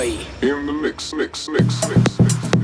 Enjoy. In the mix, mix, mix, mix, mix.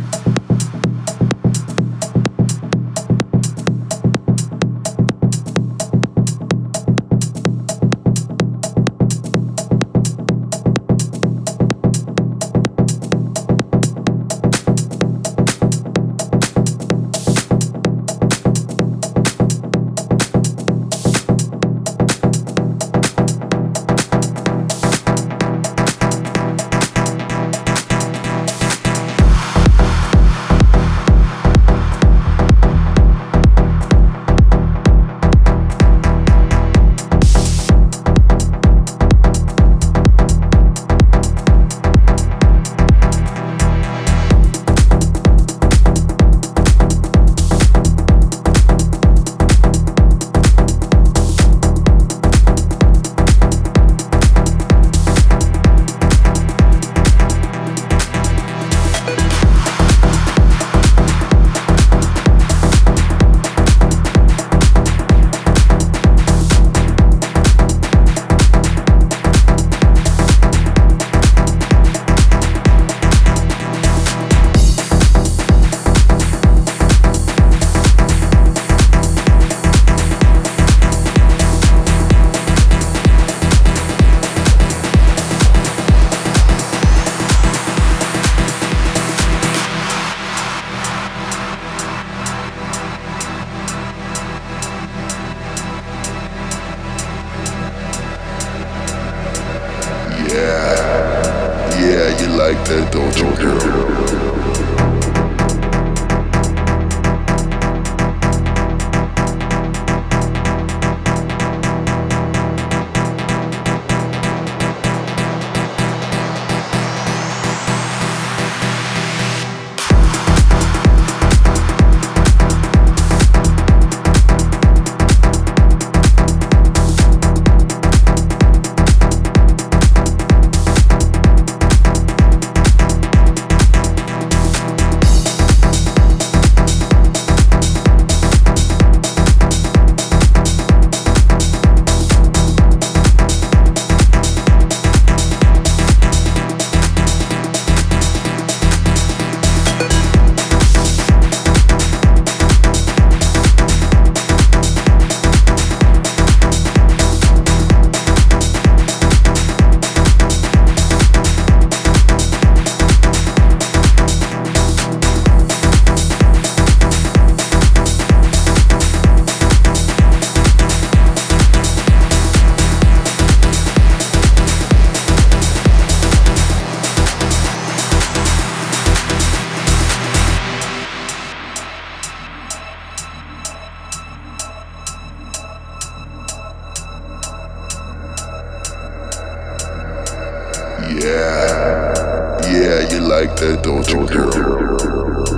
Dojo Girl.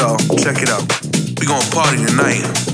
Check it out. We gonna party tonight.